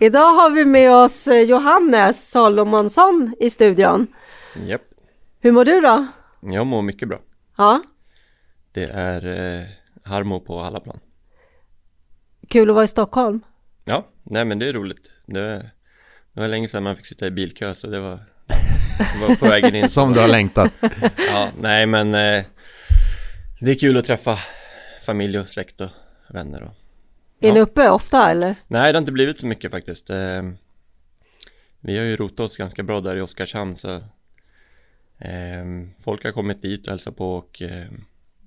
Idag har vi med oss eh, Johannes Salomonsson i studion. Japp, Hur mår du då? jag mår mycket bra. Ja, Det är eh, harmo på alla plan. kul att vara i Stockholm. Ja, nej men det är roligt. Det, det var länge sedan man fick sitta i bilkö så det var, det var på vägen in. Som du har längtat. Ja, nej men eh, det är kul att träffa familj och släkt och vänner och Är ni Ja. uppe ofta eller? Nej, det har inte blivit så mycket faktiskt. Eh, vi har ju rotat oss ganska bra där i Oskarshamn så eh, folk har kommit dit och hälsat på och eh,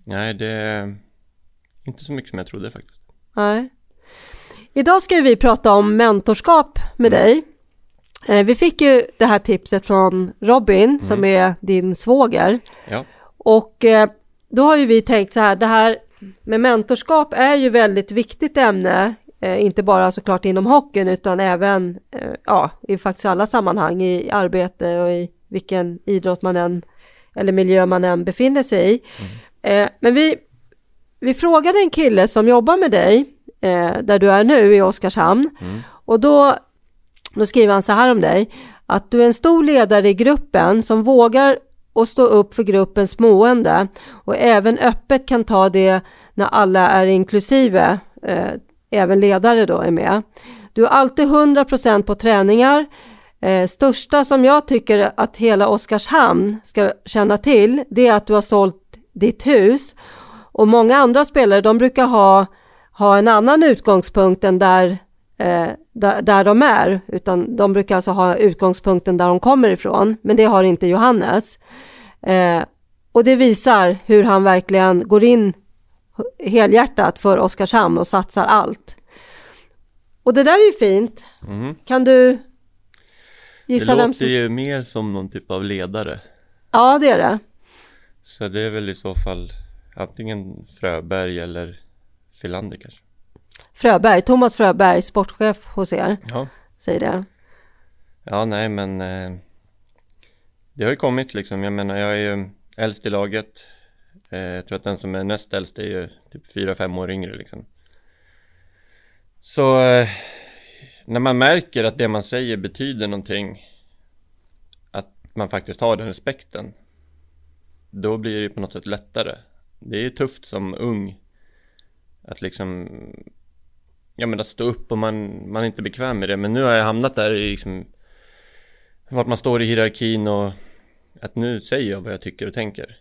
nej, det är inte så mycket som jag trodde faktiskt. Nej. Idag ska vi prata om mentorskap med dig. Eh, Vi fick ju det här tipset från Robin som är din svåger. Ja, Och då har ju vi tänkt så här, det här med mentorskap är ju väldigt viktigt ämne, eh, inte bara såklart inom hockeyn utan även eh, ja, i faktiskt alla sammanhang i arbete och i vilken idrott man än eller miljö man än befinner sig i. Eh, men vi, vi frågade en kille som jobbar med dig där du är nu i Oskarshamn. Och då, då skriver han så här om dig att du är en stor ledare i gruppen som vågar och stå upp för gruppens mående och även öppet kan ta det när alla är inklusive, eh, även ledare då är med. Du är alltid 100% på träningar. Eh, största som jag tycker att hela Oskarshamn ska känna till, det är att du har sålt ditt hus. Och många andra spelare, de brukar ha, ha en annan utgångspunkt än där, eh, där, där de är, utan de brukar alltså ha utgångspunkten där de kommer ifrån, men det har inte Johannes. Eh, och det visar hur han verkligen går in helhjärtat för Oskarshamn och satsar allt. Och det där är ju fint. Mhm. Kan du det gissa låter vem som... ju mer som någon typ av ledare. Ja, det är det. Så det är väl i så fall antingen Fröberg eller Filander kanske. Fröberg, Thomas Fröberg, sportchef hos er, Ja, säger det. ja nej men eh, det har ju kommit liksom. Jag menar jag är ju äldst i laget. Eh, jag tror att den som är näst äldst är ju typ fyra fem år yngre liksom. Så eh, när man märker att det man säger betyder någonting att man faktiskt har den respekten då blir det på något sätt lättare. Det är ju tufft som ung att liksom ja men att stå upp och man, man är inte bekväm med det. Men nu har jag hamnat där i liksom vart man står i hierarkin och att nu säger jag vad jag tycker och tänker.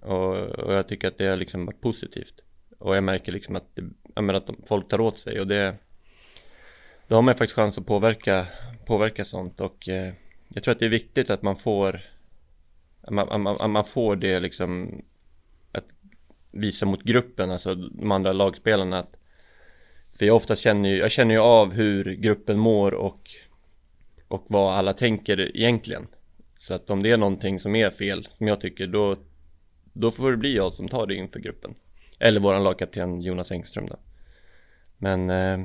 Och, och jag tycker att det har liksom varit positivt. Och jag märker liksom att, det, jag menar att de, folk tar åt sig. Och det då har man faktiskt chans att påverka påverka sånt. Och eh, jag tror att det är viktigt att man får att man, att man, att man får det liksom att visa mot gruppen, alltså de andra lagspelarna att för jag ofta känner ju, jag känner ju av hur gruppen mår och och vad alla tänker egentligen så att om det är någonting som är fel som jag tycker då då får det bli jag som tar det inför gruppen eller våran lagkapten Jonas Engström då men eh,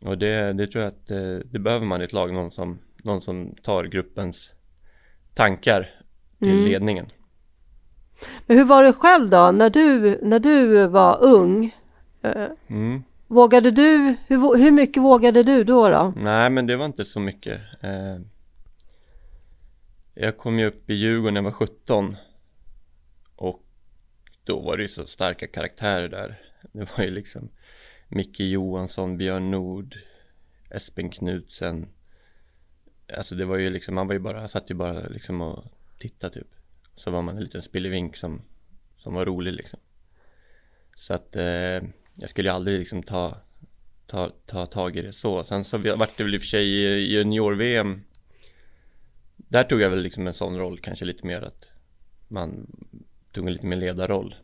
och det, det tror jag att eh, det behöver man i ett lag någon som någon som tar gruppens tankar till Mm. ledningen Men hur var det själv då, när du, när du var ung? Eh, mm. Vågade du, hur, hur mycket vågade du då? då? Nej men det var inte så mycket. Eh, Jag kom ju upp i Djurgården när jag var 17 Och då var det ju så starka karaktärer där. Det var ju liksom Micke Johansson, Björn Nord Espen Knutsen. Alltså det var ju liksom, man var ju bara, satt ju bara liksom och tittade typ. Så var man en liten spillevink som Som var rolig liksom. Så att eh, jag skulle ju aldrig liksom ta ta, ta tag i det så. Sen så vart det väl i och för sig i junior-VM Där tog jag väl liksom en sån roll kanske lite mer att man tog en lite mer ledarroll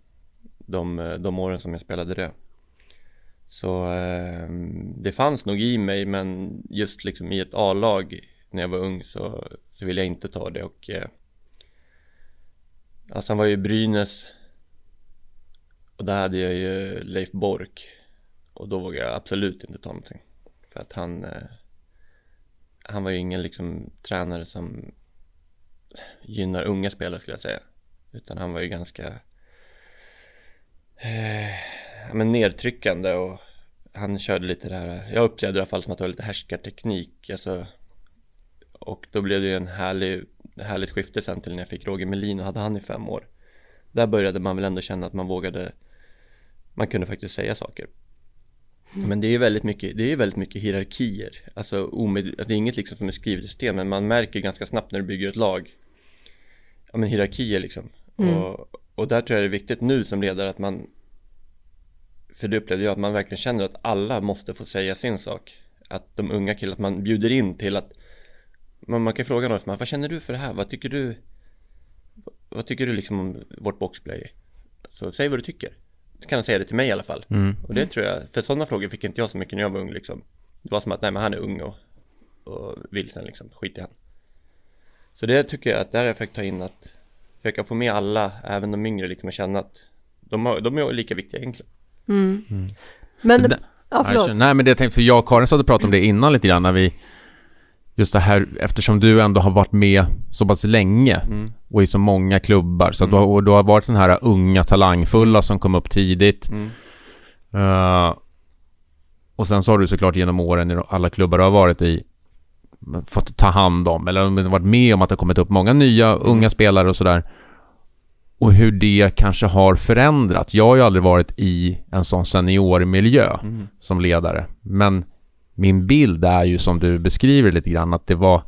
de, de åren som jag spelade det. Så ehm, det fanns nog i mig men just liksom i ett A-lag när jag var ung så, så ville jag inte ta det och eh, alltså han var ju Brynäs och där hade jag ju Leif Bork. Och då vågade jag absolut inte ta någonting. För att han eh, han var ju ingen liksom tränare som gynnar unga spelare skulle jag säga. Utan han var ju ganska eh, men nedtryckande och han körde lite det här, jag upplevde i alla fall som att det var lite härskarteknik alltså. Och då blev det ju en härlig, härligt skifte sen till när jag fick Roger Melin och hade han i fem år där började man väl ändå känna att man vågade man kunde faktiskt säga saker men det är ju väldigt mycket, det är väldigt mycket hierarkier alltså omed, det är inget liksom som är skrivet i sten men man märker ganska snabbt när du bygger ett lag ja men hierarkier liksom mm. och, och där tror jag det är viktigt nu som ledare att man för det upplevde jag att man verkligen känner att alla måste få säga sin sak att de unga killarna, att man bjuder in till att man, man kan fråga någon, vad känner du för det här? Vad tycker du? Vad tycker du liksom om vårt boxplay? Så säg vad du tycker. Så kan han säga det till mig i alla fall. Mm. Och det tror jag, för sådana frågor fick inte jag så mycket när jag var ung liksom. Det var som att, nej men han är ung och, och vilsen liksom, skit i han. Så det tycker jag att där har jag försökt ta in att försöka få med alla, även de yngre liksom, att känna att de, har, de är lika viktiga egentligen. Mm. Mm. Men, det, ja förlåt. Nej men det jag tänkte, för jag och Karin satt och pratade om det innan lite grann när vi Just det här, eftersom du ändå har varit med så pass länge mm. och i så många klubbar så mm. du, har, du har varit den här unga talangfulla som kom upp tidigt uh, Och sen så har du såklart genom åren i alla klubbar du har varit i Fått ta hand om eller varit med om att det har kommit upp många nya mm. unga spelare och sådär och hur det kanske har förändrat. Jag har ju aldrig varit i en sån seniormiljö mm. som ledare. Men min bild är ju som du beskriver lite grann att det var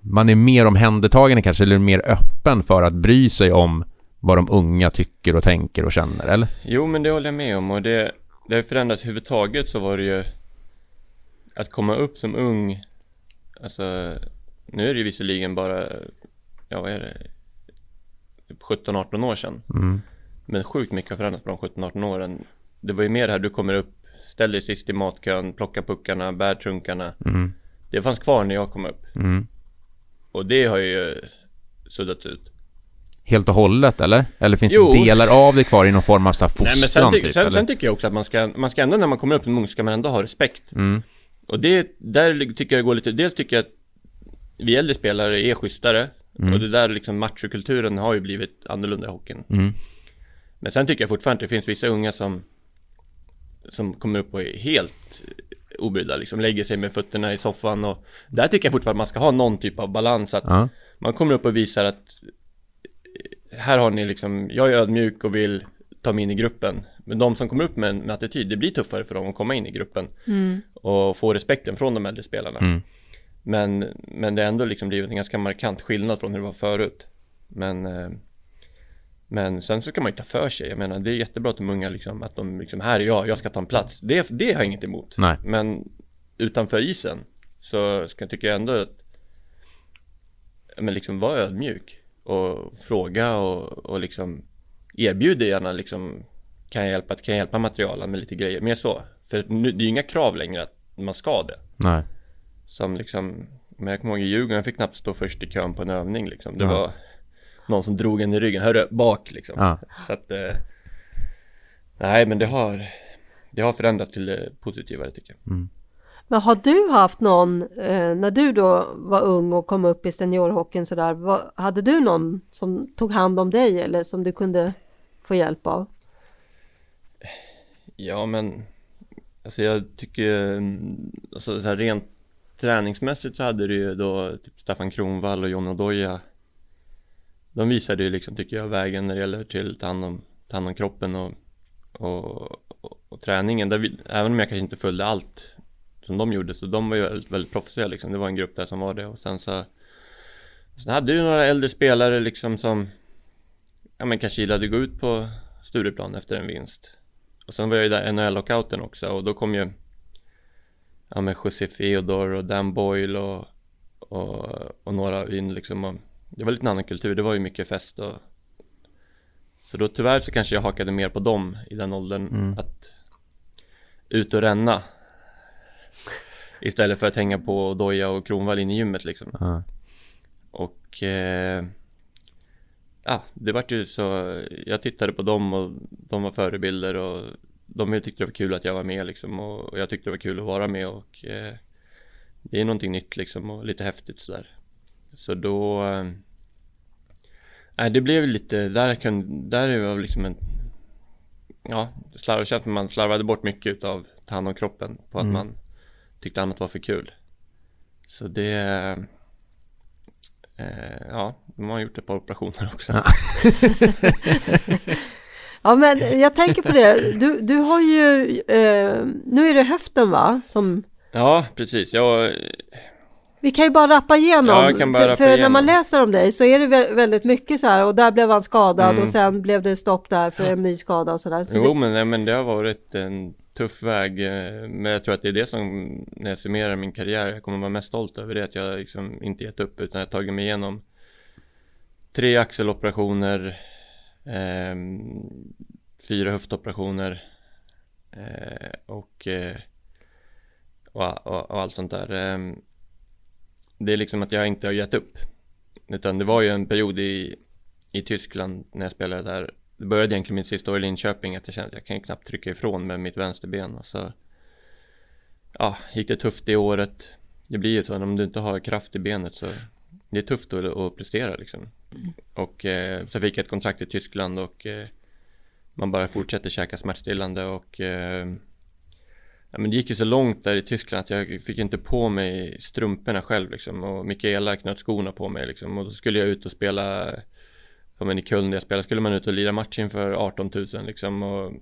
man är mer omhändertagande kanske eller mer öppen för att bry sig om vad de unga tycker och tänker och känner eller? Jo men det håller jag med om och det, det har förändrats överhuvudtaget så var det ju att komma upp som ung alltså nu är det ju visserligen bara ja vad är det 17-18 år sedan. Mm. Men sjukt mycket har förändrats på de 17-18 åren. Det var ju mer här, du kommer upp, ställer dig sist i matkön, plockar puckarna, bär trunkarna. Mm. Det fanns kvar när jag kom upp. Mm. Och det har ju suddats ut. Helt och hållet eller? Eller finns jo. det delar av det kvar i någon form av så här fostran Nej, men sen, ty typ, sen, sen, tycker jag också att man ska, man ska ändå när man kommer upp som ung ska man ändå ha respekt. Mm. Och det, där tycker jag det går lite, dels tycker jag att vi äldre spelare är schysstare Mm. Och det där liksom machokulturen har ju blivit annorlunda i hockeyn. Mm. Men sen tycker jag fortfarande att det finns vissa unga som som kommer upp och är helt obrydda, liksom lägger sig med fötterna i soffan och där tycker jag fortfarande att man ska ha någon typ av balans att ja. man kommer upp och visar att här har ni liksom, jag är ödmjuk och vill ta mig in i gruppen men de som kommer upp med en med attityd, det blir tuffare för dem att komma in i gruppen mm. och få respekten från de äldre spelarna. Mm. Men, men det har ändå liksom blivit en ganska markant skillnad från hur det var förut. Men, eh, men sen så ska man ju ta för sig. Jag menar, det är jättebra att de unga liksom, att de liksom, här är jag, jag ska ta en plats. Det, det har jag inget emot. Nej. Men utanför isen så ska, tycker jag ändå att men liksom vara ödmjuk och fråga och, och liksom erbjuder gärna liksom kan jag hjälpa, kan jag hjälpa materialen med lite grejer, mer så. För nu, det är ju inga krav längre att man ska det. Nej. Som liksom, men jag kommer ihåg i Djurgården, jag fick knappt stå först i kön på en övning liksom. Det ja. var någon som drog en i ryggen, hörru, bak liksom. Ja. Så att, eh, nej men det har, det har förändrats till det positivare tycker jag. Mm. Men har du haft någon, eh, när du då var ung och kom upp i seniorhockeyn sådär, var, hade du någon som tog hand om dig eller som du kunde få hjälp av? Ja men, alltså jag tycker, alltså så här rent träningsmässigt så hade du ju då typ Staffan Kronvall och John Odoja de visade ju liksom, tycker jag, vägen när det gäller till att ta hand om, ta hand om kroppen och, och, och, och träningen. Där vi, även om jag kanske inte följde allt som de gjorde, så de var ju väldigt, väldigt proffsiga liksom. Det var en grupp där som var det och sen så Sen hade du några äldre spelare liksom som Ja men kanske gillade att gå ut på Stureplan efter en vinst Och sen var jag ju där NHL-lockouten också och då kom ju ja men José Eodor och Dan Boyle och, och, och några in liksom och det var lite en annan kultur, det var ju mycket fest och så då tyvärr så kanske jag hakade mer på dem i den åldern Mm. att ut och ränna istället för att hänga på Doja och Kronwall in i gymmet liksom Ja. och eh, ja, det vart ju så jag tittade på dem och de var förebilder och de tyckte det var kul att jag var med liksom och, och jag tyckte det var kul att vara med och eh, det är någonting nytt liksom och lite häftigt sådär så då eh, nej det blev lite där kan där var liksom en ja slarv, känns som man slarvade bort mycket utav ta hand om kroppen på att Mm. man tyckte annat var för kul så det eh, ja de har gjort ett par operationer också Ja. Ja, men jag tänker på det. Du, du har ju, eh, nu är det höften va? Som, Ja, precis. Jag, vi kan ju bara rappa igenom. Ja, bara för rappa för när igenom. man läser om dig så är det vä- väldigt mycket så här. Och där blev han skadad Mm. och sen blev det stopp där för en ny skada och sådär. Så jo, det, men, nej, men det har varit en tuff väg. eh, Men jag tror att det är det som, när jag summerar min karriär, jag kommer vara mest stolt över det. Att jag liksom inte gett upp, utan jag har tagit mig igenom tre axeloperationer, ehm, fyra höftoperationer eh, och, eh, och, och, och allt sånt där. Det är liksom att jag inte har gett upp. Utan det var ju en period i, i Tyskland när jag spelade där. Det började egentligen mitt sista år i Linköping att jag kände att jag kan ju knappt trycka ifrån med mitt vänsterben och så Ja, gick det tufft det året. Det blir ju så om du inte har kraft i benet så det är tufft att, att prestera liksom. Och eh, så fick jag ett kontrakt i Tyskland och eh, man bara fortsätter käka smärtstillande och eh, ja, men det gick ju så långt där i Tyskland att jag fick inte på mig strumporna själv liksom. Och Mikaela knöt skorna på mig liksom. Och då skulle jag ut och spela ja men i Köln där jag spelade skulle man ut och lira match inför 18 000 liksom och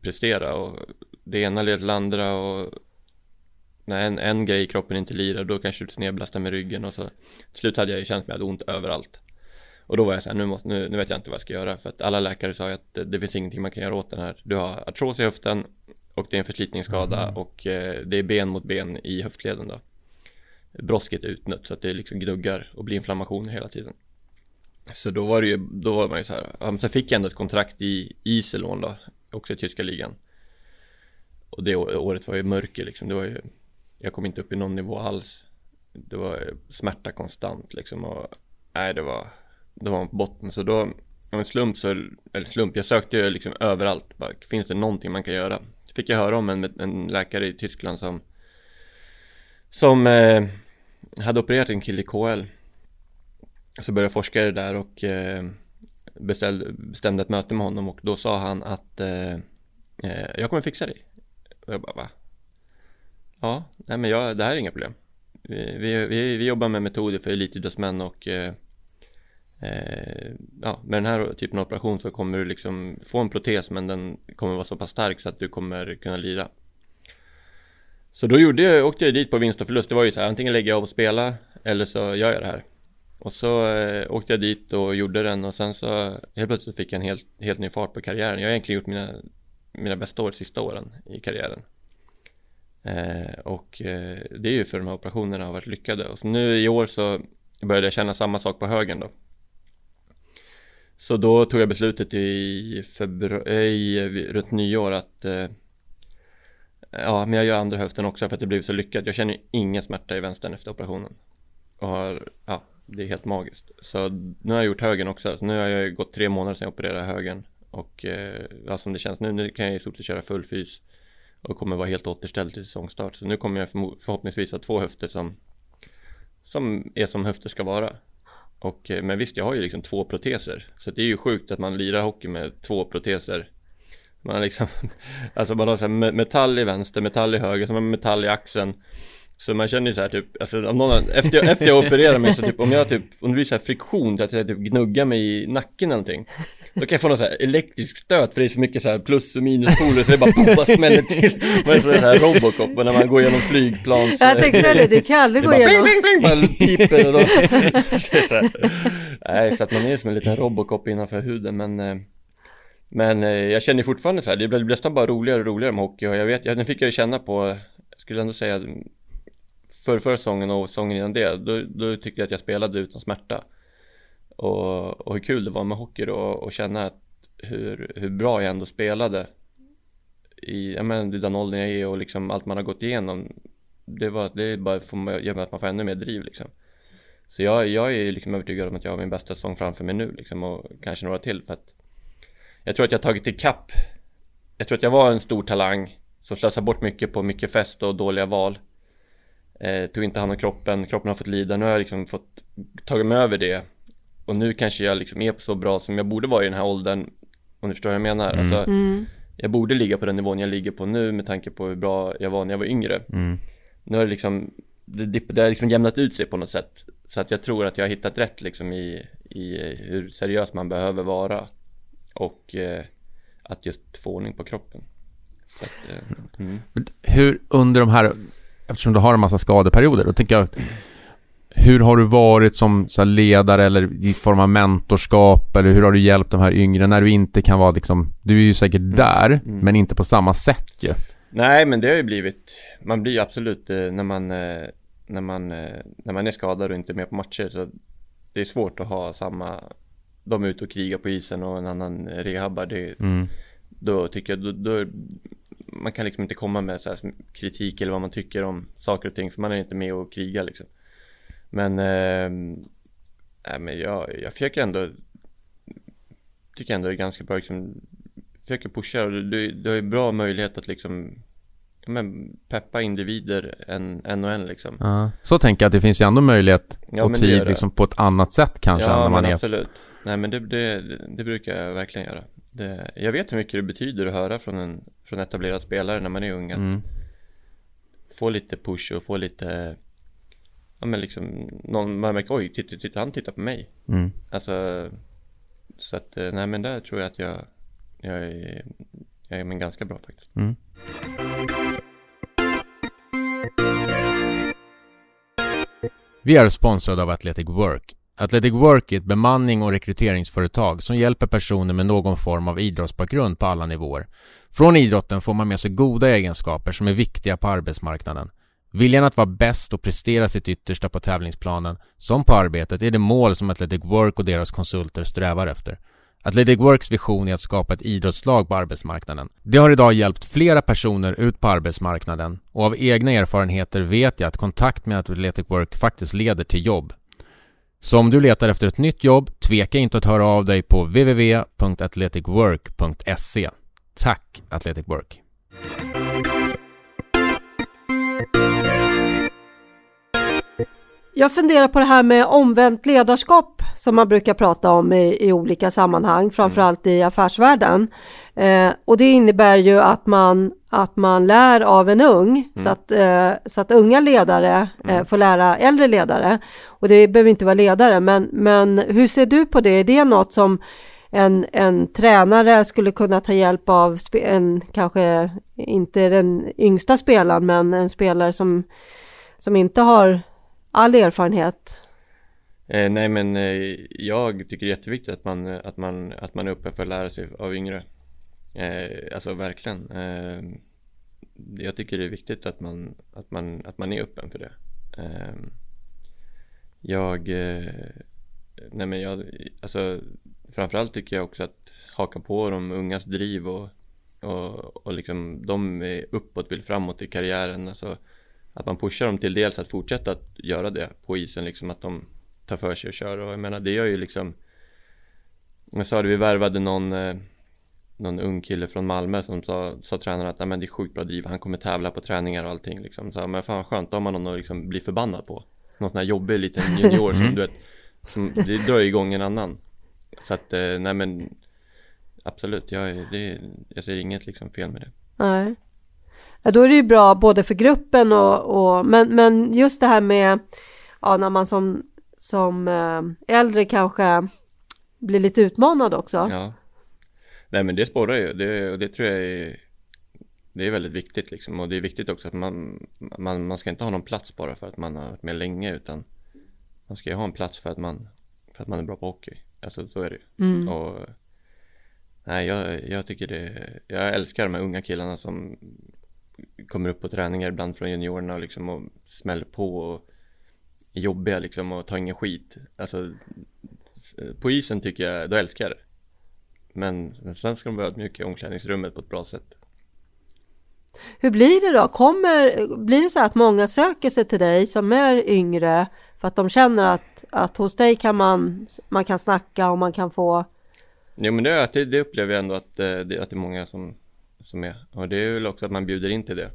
prestera. Och det ena leder till det andra och när en, en grej i kroppen inte lirar då kanske du snedbelastar med ryggen och så. Till slut hade jag ju känt mig att jag hade ont överallt. Och då var jag så här, nu, måste, nu, nu vet jag inte vad jag ska göra för att alla läkare sa ju att det, det finns ingenting man kan göra åt den här. Du har artros i höften och det är en förslitningsskada Mm. och eh, det är ben mot ben i höftleden då brosket är utnött så att det liksom gnuggar och blir inflammationer hela tiden så då var det ju, då var man ju så här, ja, men sen fick jag ändå ett kontrakt i Iserlohn då, också i tyska ligan. Och det året var ju mörker liksom, det var ju, jag kom inte upp i någon nivå alls. Det var smärta konstant liksom och, nej det var, det var på botten så då, av en slump så, eller slump, jag sökte ju liksom överallt, bara, finns det någonting man kan göra? Fick jag höra om en, en läkare i Tyskland som, som eh, hade opererat en kille i KL så började jag forska i det där och eh, beställde, bestämde ett möte med honom och då sa han att eh, eh, jag kommer fixa dig. Och jag bara va? Ja, nej men jag, det här är inga problem. Vi, vi, vi, vi jobbar med metoder för elitidrottsmän och eh, eh, ja, med den här typen av operation så kommer du liksom få en protes men den kommer vara så pass stark så att du kommer kunna lira. Så då gjorde jag, åkte jag dit på vinst och förlust. Det var ju så här, antingen lägger jag av och spela eller så gör jag det här. Och så eh, åkte jag dit och gjorde den och sen så helt plötsligt fick jag en helt, helt ny fart på karriären. Jag har egentligen gjort mina, mina bästa år sista åren i karriären. Eh, och eh, det är ju för de här operationerna har varit lyckade. Och så nu i år så började jag känna samma sak på högen då. Så då tog jag beslutet i februari, eh, eh, runt nyår att eh, Ja, men jag gör andra höften också för att det blev så lyckat. Jag känner ju ingen smärta i vänstern efter operationen. Och har, ja, det är helt magiskt. Så nu har jag gjort högen också. Så nu har jag gått tre månader sedan jag opererade högen. Och eh, ja, som det känns nu, nu kan jag i stort sett köra full fys. Och kommer vara helt återställd till säsongstart. Så nu kommer jag förhoppningsvis ha två höfter som som är som höfter ska vara. Och, eh, men visst, jag har ju liksom två proteser. Så det är ju sjukt att man lirar hockey med två proteser. Man har liksom, alltså man har så här metall i vänster, metall i höger, så man har metall i axeln. Så man känner ju så här typ, alltså om någon, efter, jag, efter jag opererar mig så typ, om jag typ, om det blir så här friktion, att jag typ gnuggar mig i nacken eller någonting. Då kan jag få någon så här elektrisk stöt för det är så mycket så här plus och minuspoler så det bara, boom, bara smäller till. Man är så här Robocop när man går genom flygplans. Jag tänkte säga det, du kan aldrig Det gå bara bling, igenom. bling, bling, bara piper och då... Det så här. Nej, så att man är som en liten Robocop innanför huden, men... eh, Men eh, jag känner fortfarande så här, det blir nästan bara roligare och roligare med hockey och jag vet, ja, nu fick jag ju känna på, jag skulle ändå säga för förra säsongen och säsongen innan det, då, då tyckte jag att jag spelade utan smärta. Och, och hur kul det var med hockey då och känna att hur, hur bra jag ändå spelade i, ja men den åldern jag är och liksom allt man har gått igenom. Det var, det är bara för, gör att man får ännu mer driv liksom. Så jag, jag är liksom övertygad om att jag har min bästa säsong framför mig nu liksom och kanske några till för att jag tror att jag har tagit ikapp. Jag tror att jag var en stor talang som slösade bort mycket på mycket fest och dåliga val. Eh, tog inte hand om kroppen, kroppen har fått lida. Nu har jag liksom fått tagit mig över det. Och nu kanske jag liksom är så bra som jag borde vara i den här åldern. Om du förstår vad jag menar. Mm. Alltså, Mm. jag borde ligga på den nivån jag ligger på nu med tanke på hur bra jag var när jag var yngre. Mm. Nu har det liksom, det, det, det har liksom jämnat ut sig på något sätt. Så att jag tror att jag har hittat rätt liksom i, i hur seriös man behöver vara. Och eh, att just få ordning på kroppen. Så att, eh, mm. Hur under de här, eftersom du har en massa skadeperioder, då tänker jag hur har du varit som ledare eller i form av mentorskap eller hur har du hjälpt de här yngre när du inte kan vara liksom, du är ju säkert där mm. men inte på samma sätt ju. Nej men det har ju blivit, man blir ju absolut eh, när man, eh, när man, eh, när man är skadad och inte är med på matcher så det är svårt att ha samma, de är ute och krigar på isen och en annan rehabbar, det, Mm. då tycker jag, då, då, man kan liksom inte komma med så här kritik eller vad man tycker om saker och ting för man är inte med och krigar liksom. Men, eh, nej, men jag, jag försöker ändå, tycker ändå är ganska bra liksom, försöker pusha och du, du har ju bra möjlighet att liksom, ja, men peppa individer en, en och en liksom. Ja. Så tänker jag att det finns ju ändå möjlighet Ja, och tid liksom på ett annat sätt kanske än Ja när man är... absolut. Nej men det, det, det brukar jag verkligen göra. Det, jag vet hur mycket det betyder att höra från en från etablerad spelare när man är ung. Att Mm. Få lite push och få lite Ja men liksom någon, man märker oj, titta, titta, han tittar på mig. Mm. Alltså Så att eh, nej men där tror jag att jag Jag är, jag är men ganska bra faktiskt. Mm. Vi är sponsrade av Athletic Work. Athletic Work är ett bemanning och rekryteringsföretag som hjälper personer med någon form av idrottsbakgrund på alla nivåer. Från idrotten får man med sig goda egenskaper som är viktiga på arbetsmarknaden. Viljan att vara bäst och prestera sitt yttersta på tävlingsplanen, som på arbetet, är det mål som Athletic Work och deras konsulter strävar efter. Athletic Works vision är att skapa ett idrottslag på arbetsmarknaden. Det har idag hjälpt flera personer ut på arbetsmarknaden och av egna erfarenheter vet jag att kontakt med Athletic Work faktiskt leder till jobb. Så om du letar efter ett nytt jobb, tveka inte att höra av dig på www.athleticwork.se. Tack Athletic Work! Jag funderar på det här med omvänt ledarskap som man brukar prata om i, i olika sammanhang, framförallt i affärsvärlden. Eh, och det innebär ju att man, att man lär av en ung, så, att, eh, så att unga ledare eh, får lära äldre ledare. Och det behöver inte vara ledare, men, men hur ser du på det? Är det något som en, en tränare skulle kunna ta hjälp av, en, kanske inte den yngsta spelaren, men en spelare som, som inte har all erfarenhet. Eh, nej men eh, jag tycker det är jätteviktigt att man, att man, att man är öppen för att lära sig av yngre. Eh, alltså verkligen. Eh, jag tycker det är viktigt att man, att man, att man är öppen för det. Eh, jag, eh, nej men jag, alltså framförallt tycker jag också att haka på de ungas driv och, och, och liksom de är uppåt, vill framåt i karriären. Alltså, att man pushar dem till dels att fortsätta att göra det på isen, liksom att de tar för sig och kör. Och jag menar det gör ju liksom Jag sa det, vi värvade någon eh, Någon ung kille från Malmö som sa, sa tränaren att men det är sjukt bra driv, han kommer tävla på träningar och allting liksom. Så men fan vad skönt, då har man någon att liksom bli förbannad på. Någon sån här jobbig liten junior som du vet som, Det drar ju igång en annan. Så att, eh, nej men Absolut, jag, är- det, jag ser inget liksom fel med det. Nej. Ja, då är det ju bra både för gruppen och, och men, men just det här med ja, när man som, som eh, äldre kanske blir lite utmanad också. Ja. Nej men det spårar ju, det, och det tror jag är Det är väldigt viktigt liksom och det är viktigt också att man, man, man ska inte ha någon plats bara för att man har varit med länge utan Man ska ju ha en plats för att man, för att man är bra på hockey Alltså så är det Mm. och Nej jag, jag tycker det, jag älskar de här unga killarna som kommer upp på träningar ibland från juniorerna och liksom och smäller på och är jobbiga liksom och tar ingen skit. Alltså på isen tycker jag, då älskar jag det. Men sen ska de vara ödmjuka i omklädningsrummet på ett bra sätt. Hur blir det då? Kommer, blir det så att många söker sig till dig som är yngre för att de känner att, att hos dig kan man, man kan snacka och man kan få Jo men det, det, det upplever jag ändå att, eh, att det är många som, som är och det är väl också att man bjuder in till det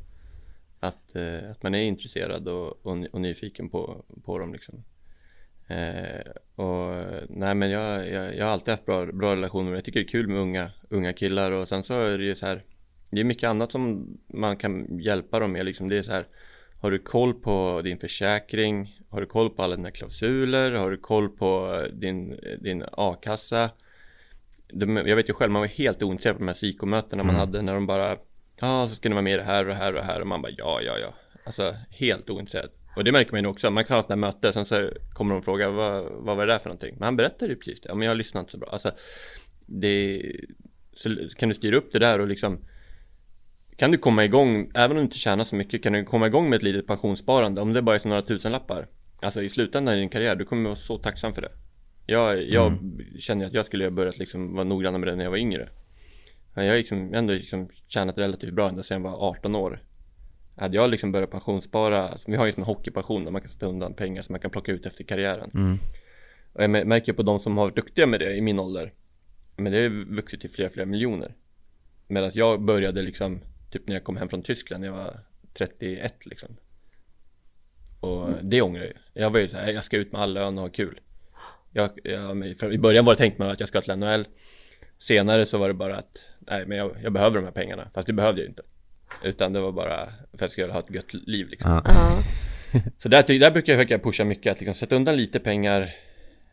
att, eh, att man är intresserad och, och, och nyfiken på, på dem liksom eh, och nej men jag, jag, jag har alltid haft bra, bra relationer med Jag tycker det är kul med unga, unga killar och sen så är det ju så här Det är mycket annat som man kan hjälpa dem med liksom Det är så här Har du koll på din försäkring? Har du koll på alla dina klausuler? Har du koll på din, din a-kassa? Jag vet ju själv, man var helt ointresserad på de här psykomötena mm. man hade när de bara Ja, så ska ni vara med i det här och det här och det här. Och man bara ja, ja, ja. Alltså helt ointresserad. Och det märker man ju också, man kan ha sådana här möte sen så kommer de fråga vad, vad var det där för någonting? Men han berättar ju precis det, ja men jag har lyssnat så bra. Alltså det Så kan du styra upp det där och liksom Kan du komma igång, även om du inte tjänar så mycket Kan du komma igång med ett litet pensionssparande? Om det bara är som några tusenlappar. Alltså i slutändan i din karriär, du kommer vara så tacksam för det jag, jag mm. känner att jag skulle ha börjat liksom vara noggrann med det när jag var yngre. Men jag har liksom, ändå liksom tjänat relativt bra ända sedan jag var 18 år. Hade jag liksom börjat pensionsspara, alltså vi har ju en hockeypension där man kan sätta undan pengar som man kan plocka ut efter karriären. Mm. Och jag märker på de som har varit duktiga med det i min ålder Men det har vuxit till flera, flera miljoner. Medan jag började liksom Typ när jag kom hem från Tyskland, när jag var 31 liksom. Och mm. det ångrar jag Jag var ju såhär, jag ska ut med all lön och ha kul jag, jag, I början var det tänkt att jag ska till NHL Senare så var det bara att Nej men jag, jag, behöver de här pengarna. Fast det behövde jag inte. Utan det var bara för att jag skulle ha ett gött liv liksom. Uh -huh. Så där, där brukar jag försöka pusha mycket Att liksom sätta undan lite pengar.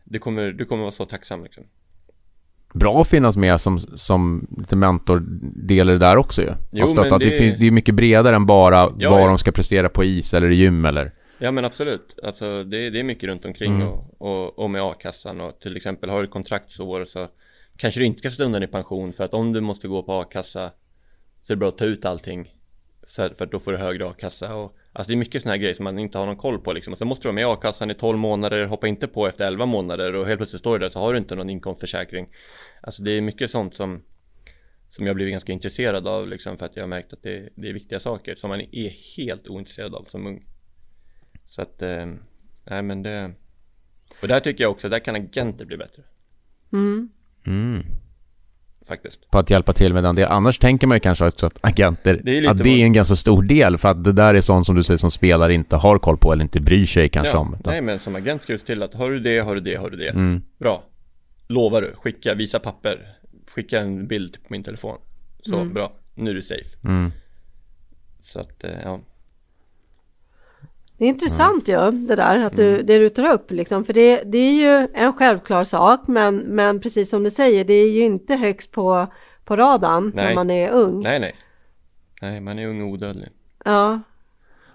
Du kommer, du kommer vara så tacksam liksom. Bra att finnas med som, som lite mentordel i det där också ju. Jo, men att det... det, finns, det är mycket bredare än bara ja, vad ja. de ska prestera på is eller i gym eller Ja men absolut, alltså det, det är mycket runt omkring mm. och, och, och, med a-kassan och till exempel har du kontraktsår så kanske du inte ska stå undan i pension för att om du måste gå på a-kassa så är det bra att ta ut allting för, för att då får du högre a-kassa och alltså det är mycket sådana här grejer som man inte har någon koll på liksom. Och sen måste du vara med i a-kassan i 12 månader, hoppa inte på efter 11 månader och helt plötsligt står du där så har du inte någon inkomstförsäkring. Alltså det är mycket sånt som som jag blivit ganska intresserad av liksom för att jag har märkt att det, det är viktiga saker som man är helt ointresserad av som ung så att, eh, nej men det Och där tycker jag också, där kan agenter bli bättre. Mm. Mm. Faktiskt. På att hjälpa till med den. Det Annars tänker man ju kanske också att agenter det är, att det är en ganska stor del För att det där är sånt som du säger som spelare inte har koll på eller inte bryr sig kanske ja, om utan... Nej men som agent ska du se till att har du det, har du det, har du det? Mm. Bra. Lovar du, skicka, visa papper. Skicka en bild på min telefon. Så, mm. bra, nu är du safe. Mm. Så att, eh, ja det är intressant ju, ja, det där, att du, mm. det du tar upp liksom, för det, det är ju en självklar sak, men, men precis som du säger, det är ju inte högst på, på radarn nej. när man är ung. Nej, nej. Nej, man är ung och odödlig. Ja.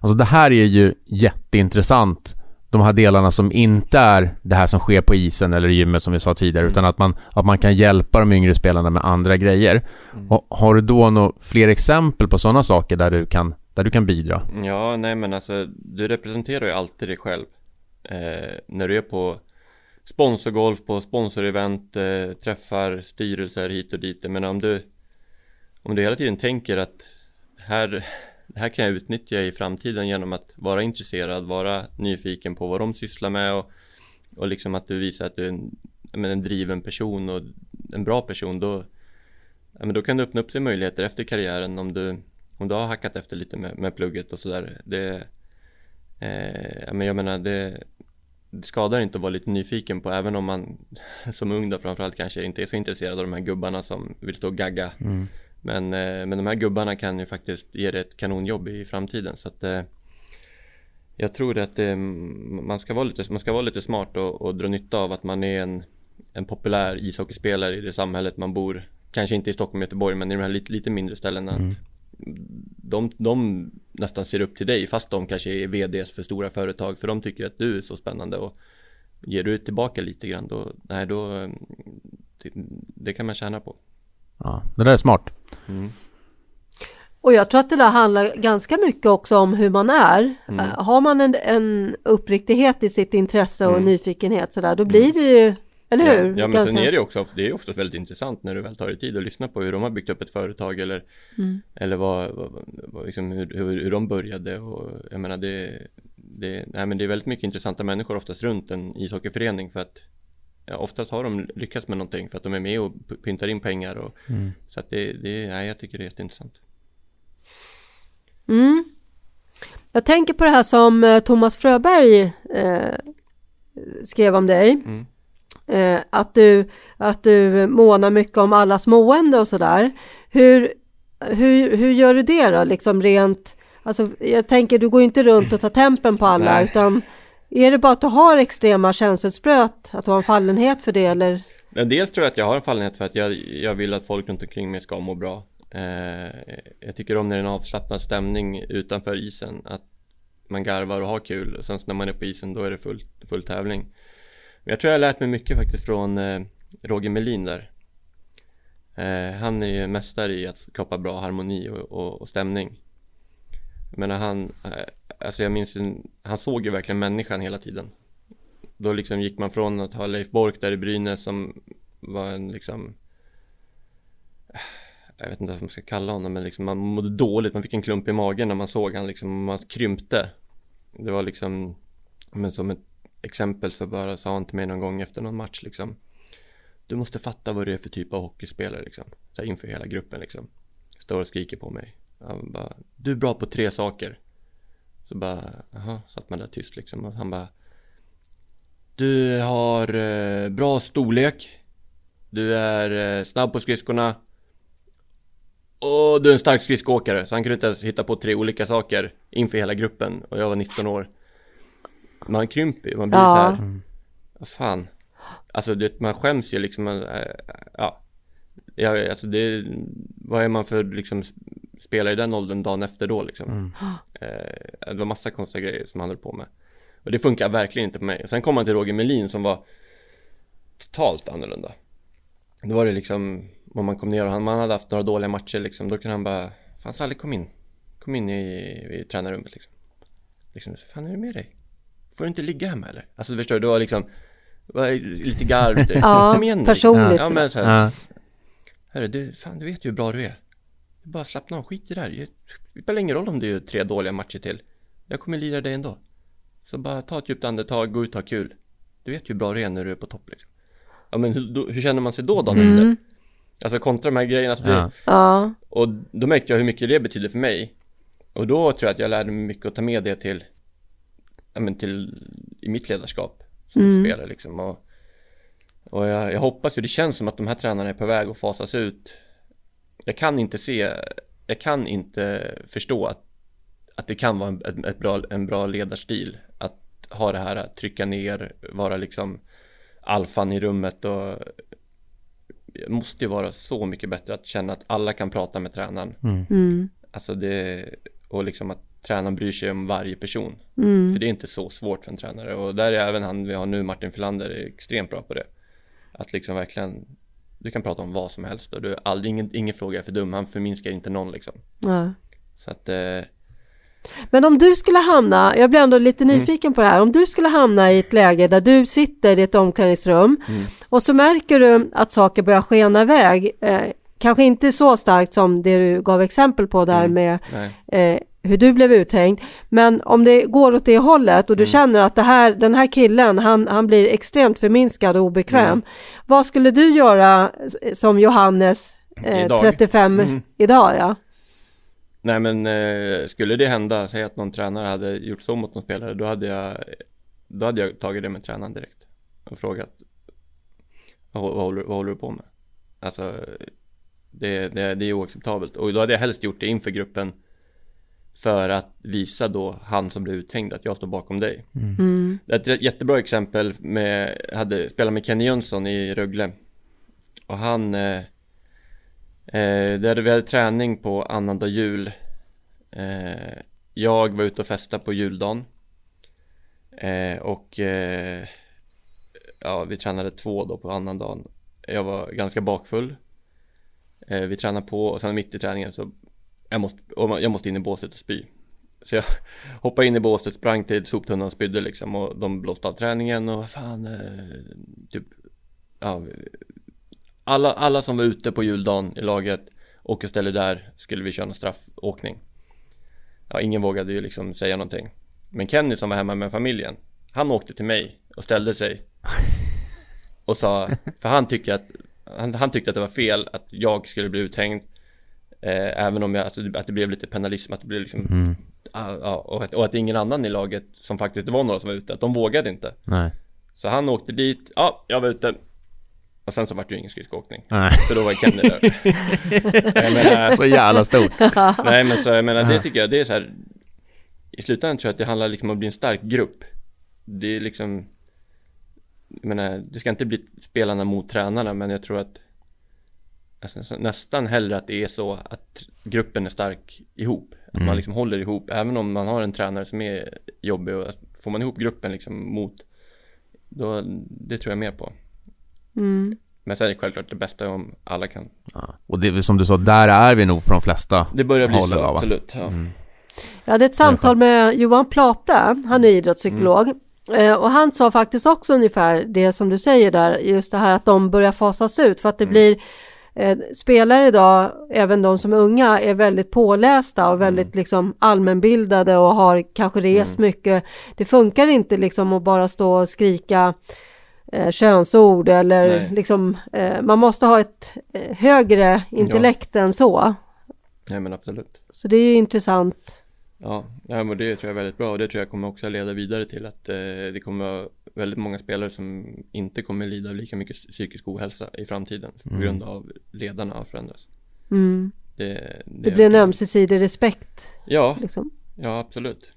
Alltså det här är ju jätteintressant, de här delarna som inte är det här som sker på isen eller i gymmet som vi sa tidigare, mm. utan att man, att man kan hjälpa de yngre spelarna med andra grejer. Mm. Och har du då några fler exempel på sådana saker där du kan där du kan bidra? Ja, nej men alltså du representerar ju alltid dig själv eh, När du är på sponsorgolf, på sponsorevent, eh, träffar styrelser hit och dit Men om du Om du hela tiden tänker att här, det här kan jag utnyttja i framtiden genom att vara intresserad, vara nyfiken på vad de sysslar med och, och liksom att du visar att du är en, men en driven person och en bra person då, ja, men då kan du öppna upp sig möjligheter efter karriären om du om du har hackat efter lite med, med plugget och sådär. Det eh, men jag menar det, det skadar inte att vara lite nyfiken på även om man som ung då framförallt kanske inte är så intresserad av de här gubbarna som vill stå och gagga. Mm. men, eh, men de här gubbarna kan ju faktiskt ge dig ett kanonjobb i framtiden. Så att eh, jag tror att det, man, ska vara lite, man ska vara lite smart och, och dra nytta av att man är en, en populär ishockeyspelare i det samhället man bor. Kanske inte i Stockholm och Göteborg men i de här lite, lite mindre ställena. Mm de, de nästan ser upp till dig fast de kanske är VDs för stora företag för de tycker att du är så spännande och ger du tillbaka lite grann då, nej då det, det kan man tjäna på. Ja, det där är smart. Mm. Och jag tror att det där handlar ganska mycket också om hur man är. Mm. Har man en, en uppriktighet i sitt intresse och Mm. nyfikenhet sådär, då blir det ju, eller hur? Ja, ja men sen är det också, det är ofta väldigt intressant när du väl tar dig tid att lyssna på hur de har byggt upp ett företag eller, Mm. eller vad, vad, vad liksom, hur, hur, hur de började och jag menar det, det, nej, men det är väldigt mycket intressanta människor oftast runt en ishockeyförening för att ja, oftast har de lyckats med någonting för att de är med och pyntar in pengar och så att det, det, nej, jag tycker det är jätteintressant. Mm. Jag tänker på det här som eh, Thomas Fröberg eh, skrev om dig. Mm. Eh, att, du, att du månar mycket om allas mående och sådär. Hur, hur, hur gör du det då, liksom rent... Alltså, jag tänker, du går ju inte runt och tar tempen på alla, Nej. utan är det bara att du har extrema känselspröt, att du har en fallenhet för det, eller? Dels tror jag att jag har en fallenhet för att jag, jag vill att folk runt omkring mig ska må bra. Eh, jag tycker om när det är en avslappnad stämning utanför isen. Att man garvar och har kul. Och sen när man är på isen då är det full, full tävling. Men jag tror jag har lärt mig mycket faktiskt från eh, Roger Melin där. Eh, han är ju mästare i att skapa bra harmoni och, och, och stämning. Jag menar han, eh, alltså jag minns ju, han såg ju verkligen människan hela tiden. Då liksom gick man från att ha Leif Bork där i Brynäs som var en liksom eh, Jag vet inte vad man ska kalla honom men liksom man mådde dåligt, man fick en klump i magen när man såg han liksom, man krympte Det var liksom Men som ett exempel så bara sa han till mig någon gång efter någon match liksom Du måste fatta vad du är för typ av hockeyspelare liksom Så här inför hela gruppen liksom. Står och skriker på mig. Han bara Du är bra på tre saker. Så bara Jaha, satt man där tyst liksom och han bara du har eh, bra storlek. Du är eh, snabb på skridskorna. Och du är en stark skridskoåkare. Så han kunde inte ens hitta på tre olika saker Inför hela gruppen Och jag var 19 år. Man krymper ju, man blir Ja. så här Vad fan Alltså det, man skäms ju liksom eh, Ja Ja, alltså det Vad är man för liksom sp- Spelare i den åldern dagen efter då liksom eh, Det var massa konstiga grejer som han höll på med och det funkar verkligen inte på mig. Sen kom man till Roger Melin som var totalt annorlunda. Då var det liksom, om man kom ner och han, man hade haft några dåliga matcher liksom, då kunde han bara, fan Sally kom in. Kom in i, i tränarrummet liksom. Liksom, fan är det med dig? Får du inte ligga hemma eller? Alltså du förstår, det var liksom, var lite garv. typ. Ja, igen nu, personligt Liksom. Ja, men så här, Ja. Hörru, du, fan du vet ju hur bra du är. Du bara slappna av, skit i det här. Det spelar ingen roll om du gör tre dåliga matcher till. Jag kommer lira dig ändå. Så bara ta ett djupt andetag, gå ut och ha kul. Du vet ju hur bra du är när du är på topp liksom. Ja men hur, då, hur känner man sig då dagen Mm. efter? Alltså kontra de här grejerna. Så Ja. Ja, och då märkte jag hur mycket det betyder för mig. Och då tror jag att jag lärde mig mycket att ta med det till, men till, i mitt ledarskap som Mm. spelare liksom. Och, och jag, jag hoppas ju, det känns som att de här tränarna är på väg att fasas ut. Jag kan inte se, jag kan inte förstå att, att det kan vara en, ett, ett bra, en bra ledarstil. Att ha det här, att trycka ner, vara liksom alfan i rummet och det måste ju vara så mycket bättre att känna att alla kan prata med tränaren. mm, Alltså det, och liksom att tränaren bryr sig om varje person. mm, För det är inte så svårt för en tränare. Och där är även han vi har nu, Martin Filander, är extremt bra på det. Att liksom verkligen, du kan prata om vad som helst och du, aldrig, ingen, ingen fråga är för dum. Han förminskar inte någon liksom. ja. Så att, eh, Men om du skulle hamna, jag blir ändå lite Mm. nyfiken på det här, om du skulle hamna i ett läge där du sitter i ett omklädningsrum Mm. och så märker du att saker börjar skena iväg, eh, kanske inte så starkt som det du gav exempel på där Mm. med eh, hur du blev uthängd, men om det går åt det hållet Mm. och du känner att det här, den här killen, han, han blir extremt förminskad och obekväm, Mm. vad skulle du göra som Johannes eh, Idag? 35 Mm. idag? Ja? Nej men eh, skulle det hända, säg att någon tränare hade gjort så mot någon spelare, då hade jag Då hade jag tagit det med tränaren direkt och frågat Vad, vad, håller, vad håller du på med? Alltså det, det, det är oacceptabelt och då hade jag helst gjort det inför gruppen För att visa då han som blev uthängd att jag står bakom dig. Mm. Det är ett jättebra exempel med, hade spelat med Kenny Jönsson i Rögle. Och han eh, eh, hade, Vi hade träning på annandag jul eh, Jag var ute och festade på juldagen. Eh, Och eh, Ja, vi tränade två då på annandagen. Jag var ganska bakfull. Eh, Vi tränade på och sen mitt i träningen så jag måste, jag måste in i båset och spy. Så jag hoppade in i båset, sprang till soptunnan och spydde liksom och de blåste av träningen och fan, eh, typ, ja, alla, alla som var ute på juldagen i laget och ställde där skulle vi köra en straffåkning. Ja, ingen vågade ju liksom säga någonting. Men Kenny som var hemma med familjen, han åkte till mig och ställde sig och sa, för han tyckte att han, han tyckte att det var fel att jag skulle bli uthängd eh, Även om jag, alltså, att det blev lite penalism, att det blev liksom Mm. ja, och, att, och att ingen annan i laget som faktiskt det var några som var ute, att de vågade inte Nej. Så han åkte dit, ja, jag var ute Och sen så vart det ju ingen skridskoåkning Nej. För då var Kenny där menar, Så jävla stort. Nej men så jag menar det tycker jag, det är så här I slutändan tror jag att det handlar liksom om att bli en stark grupp Det är liksom Jag menar, det ska inte bli spelarna mot tränarna men jag tror att alltså, så Nästan hellre att det är så att gruppen är stark ihop Att Mm. man liksom håller ihop, även om man har en tränare som är jobbig och att Får man ihop gruppen liksom mot Då, det tror jag mer på Mm. Men sen är det självklart det bästa om alla kan Ja. Och det som du sa, där är vi nog på de flesta. Det börjar bli så, av, va? absolut ja. Mm. Jag hade ett samtal med Johan Plate, han är idrottspsykolog. Mm. Eh, Och han sa faktiskt också ungefär det som du säger där, just det här att de börjar fasas ut för att det Mm. blir eh, spelare idag, även de som är unga, är väldigt pålästa och väldigt Mm. liksom allmänbildade och har kanske rest mycket. Det funkar inte liksom att bara stå och skrika eh, könsord eller Nej. liksom, eh, man måste ha ett eh, högre intellekt än så. Nej men absolut Så det är ju intressant. Ja, ja men det tror jag är väldigt bra och det tror jag kommer också leda vidare till att eh, det kommer väldigt många spelare som inte kommer lida av lika mycket psykisk ohälsa i framtiden på Mm. grund av ledarna har förändrats. Mm. Det, Det blir en ömsesidig respekt. Ja, Liksom. ja absolut.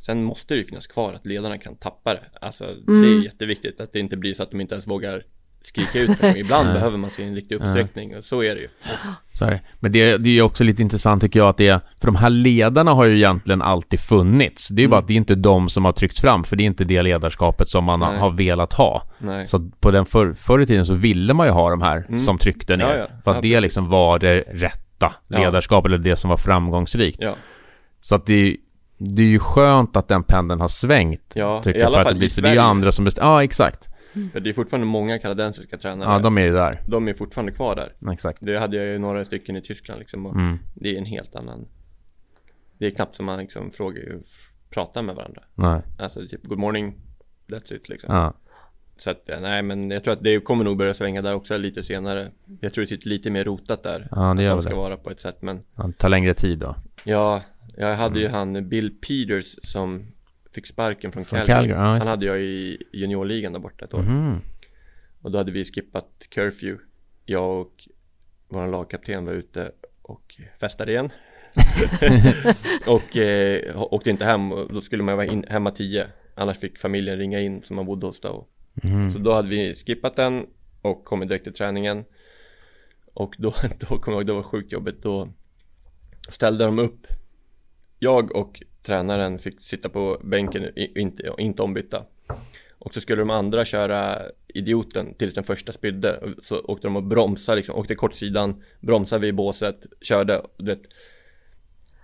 Sen måste det ju finnas kvar att ledarna kan tappa det. Alltså Mm. det är jätteviktigt att det inte blir så att de inte ens vågar skrika ut det. Ibland Nej. behöver man se en riktig uppsträckning och så är det ju. Så är det. Men det, det är ju också lite intressant tycker jag att det är, för de här ledarna har ju egentligen alltid funnits. Det är ju bara Mm. att det är inte de som har tryckts fram, för det är inte det ledarskapet som man Nej. har velat ha. Nej. Så att på den för, förr i tiden så ville man ju ha de här Mm. som tryckte ner. Ja, ja. För att Ja, det precis. liksom var det rätta ledarskapet, eller det som var framgångsrikt. Så att det är, det är ju skönt att den pendeln har svängt. ja Tycker i jag, alla för att fall det, blir, i det är ju andra som bestämmer. Ja, exakt. För det är fortfarande många kanadensiska tränare. Ja, de är ju där. de är fortfarande kvar där. Exakt. Det hade jag ju några stycken i Tyskland liksom och Mm. det är en helt annan Det är knappt som man liksom frågar pratar med varandra Nej. Alltså typ good morning That's it liksom Ja. Så att eh, nej men jag tror att det kommer nog börja svänga där också lite senare Jag tror det sitter lite mer rotat där Ja, det Att gör de väl ska det. vara på ett sätt men Ja, Det tar längre tid då. Ja Jag hade Mm. ju han Bill Peters som Fick sparken från Från Calgary, Calgary, just Han hade jag i juniorligan där borta ett år. Mhm. Och då hade vi skippat curfew. Jag och vår lagkapten var ute och festade igen. Och eh, åkte inte hem. Då skulle man vara in, hemma tio. Annars fick familjen ringa in som man bodde hos då. Mhm. Så då hade vi skippat den och kommit direkt till träningen. Och då, då kommer jag ihåg, det var sjukt jobbigt. Då ställde de upp. Jag och tränaren fick sitta på bänken, och inte, inte ombytta. Och så skulle de andra köra idioten tills den första spydde. Så åkte de och bromsade liksom, åkte kortsidan Bromsade vid båset, körde, du vet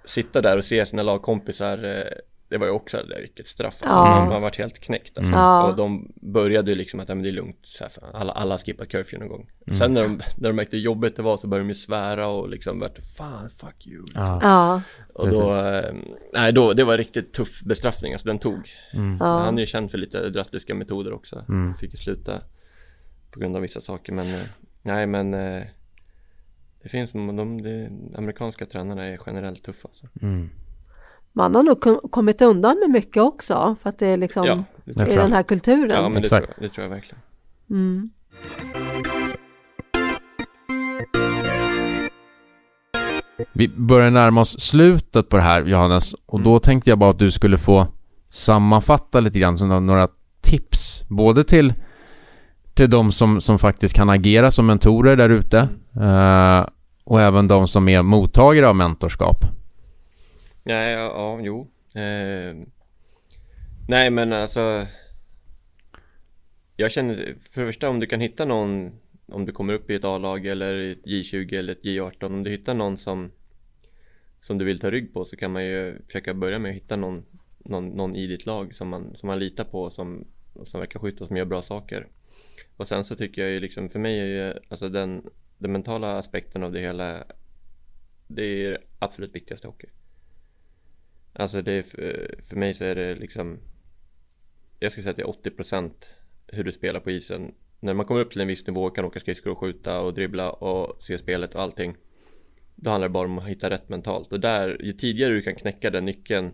Sitta där och se sina lagkompisar eh, det var ju också, vilket straff alltså. Ja. man, man varit helt knäckt alltså. Ja. Och de började ju liksom att, ja, men det är lugnt så här, alla, alla har skippat curfew någon gång Sen när de, när de märkte hur jobbigt det var så började de ju svära och liksom vart, fan fuck you Ja. Ja, Och då, eh, nej då, det var riktigt tuff bestraffning, alltså den tog Mm. Han är ju känd för lite drastiska metoder också Mm. Fick ju sluta på grund av vissa saker men eh, Nej men eh, Det finns, de, de, de amerikanska tränarna är generellt tuffa alltså. Mm. Man har nog kom- kommit undan med mycket också för att det är liksom Ja, det i den här kulturen. ja men det tror, jag, det tror jag verkligen Mm. Vi börjar närma oss slutet på det här Johannes och då tänkte jag bara att du skulle få sammanfatta lite grann som några tips både till till de som, som faktiskt kan agera som mentorer där ute eh, och även de som är mottagare av mentorskap. Nej, ja, ja jo eh, Nej men alltså Jag känner, för det första om du kan hitta någon Om du kommer upp i ett A-lag eller ett J20 eller ett J18 Om du hittar någon som som du vill ta rygg på så kan man ju försöka börja med att hitta någon, någon, någon i ditt lag som man, som man litar på som, som verkar skjuta och som gör bra saker. Och sen så tycker jag ju liksom, för mig är ju alltså den, den mentala aspekten av det hela det är absolut viktigaste hockey. Alltså det är, eh, för mig så är det liksom Jag ska säga att det är 80% hur du spelar på isen. När man kommer upp till en viss nivå kan åka skridskor och skjuta och dribbla och se spelet och allting Då handlar det bara om att hitta rätt mentalt. Och där, ju tidigare du kan knäcka den nyckeln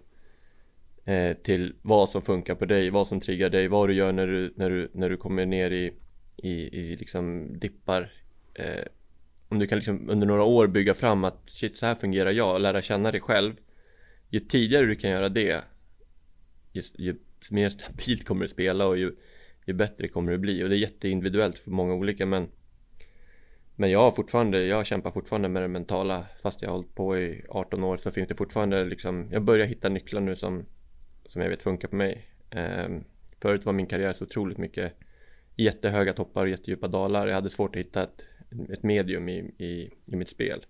eh, Till vad som funkar på dig, vad som triggar dig, vad du gör när du, när du, när du kommer ner i i, i liksom dippar eh, Om du kan liksom under några år bygga fram att shit så här fungerar jag. Och lära känna dig själv. Ju tidigare du kan göra det ju, ju mer stabilt kommer du spela och ju, ju bättre kommer det bli och det är jätteindividuellt för många olika men men jag har fortfarande, jag kämpar fortfarande med det mentala fast jag har hållit på i 18 år så finns det fortfarande liksom Jag börjar hitta nycklar nu som Som jag vet funkar på mig um, Förut var min karriär så otroligt mycket jättehöga toppar och jättedjupa dalar. Jag hade svårt att hitta ett, ett medium i, i, i mitt spel.